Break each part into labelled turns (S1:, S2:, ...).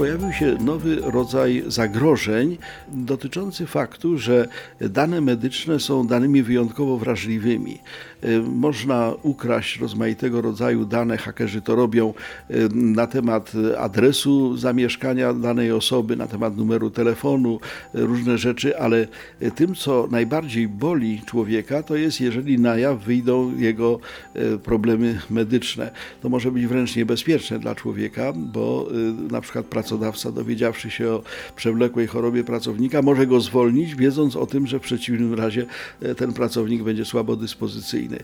S1: Pojawił się nowy rodzaj zagrożeń dotyczący faktu, że dane medyczne są danymi wyjątkowo wrażliwymi. Y, Można ukraść rozmaitego rodzaju dane, hakerzy to robią y, na temat adresu zamieszkania danej osoby, na temat numeru telefonu, y, różne rzeczy, ale tym, co najbardziej boli człowieka, to jest, jeżeli na jaw wyjdą jego problemy medyczne. To może być wręcz niebezpieczne dla człowieka, bo na przykład pracodawca, dowiedziawszy się o przewlekłej chorobie pracownika, może go zwolnić, wiedząc o tym, że w przeciwnym razie e, ten pracownik będzie słabo dyspozycyjny.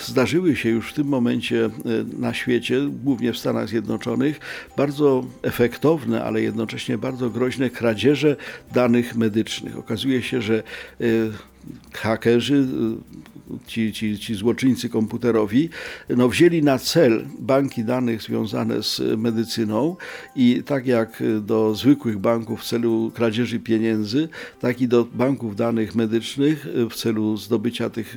S1: Zdarzyły się już w tym momencie e, na świecie, głównie w Stanach Zjednoczonych, bardzo efektowne, ale jednocześnie bardzo groźne kradzieże danych medycznych. Okazuje się, że e, hakerzy, ci, ci, ci złoczyńcy komputerowi, no wzięli na cel banki danych związane z medycyną i tak jak do zwykłych banków w celu kradzieży pieniędzy, tak i do banków danych medycznych w celu zdobycia tych,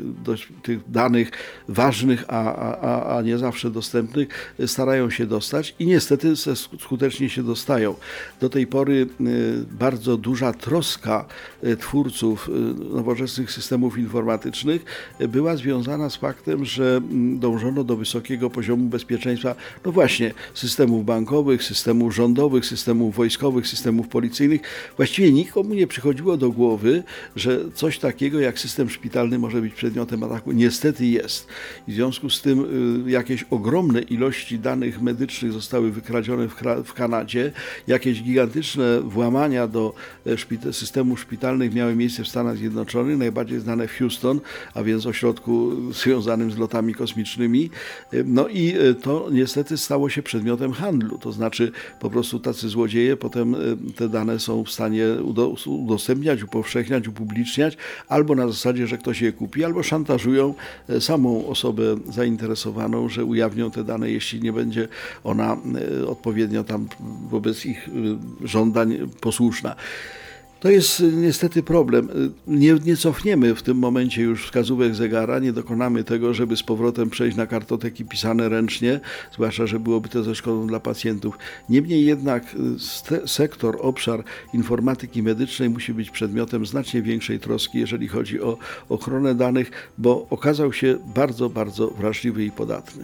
S1: tych danych ważnych, a, a, a nie zawsze dostępnych, starają się dostać i niestety skutecznie się dostają. Do tej pory y, bardzo duża troska y, twórców y, nowoczesnych systemów informatycznych była związana z faktem, że mm, dążono do wysokiego poziomu bezpieczeństwa, no właśnie, systemów bankowych, systemów rządowych, systemów wojskowych, systemów policyjnych. Właściwie nikomu nie przychodziło do głowy, że coś takiego jak system szpitalny może być przedmiotem ataku. Niestety jest. I w związku z tym y, jakieś ogromne ilości danych medycznych zostały wykradzione w, Kanadzie, jakieś gigantyczne włamania do e, systemów szpitalnych miały miejsce w Stanach Zjednoczonych, najbardziej znane w Houston, a więc ośrodku związanym z lotami kosmicznymi. No i e, to niestety stało się przedmiotem handlu, to znaczy po prostu tacy złodzieje potem e, te dane są w stanie udo- udostępniać, upowszechniać, upubliczniać, albo na zasadzie, że ktoś je kupi, albo szantażują e, samą osobę zainteresowaną, że ujawnią te dane, jeśli nie będzie ona odpowiednio tam wobec ich żądań posłuszna. To jest y, niestety problem. Y, Nie, nie cofniemy w tym momencie już wskazówek zegara, nie dokonamy tego, żeby z powrotem przejść na kartoteki pisane ręcznie, zwłaszcza, że byłoby to ze szkodą dla pacjentów. Niemniej jednak y, sektor, obszar informatyki medycznej musi być przedmiotem znacznie większej troski, jeżeli chodzi o ochronę danych, bo okazał się bardzo, bardzo wrażliwy i podatny.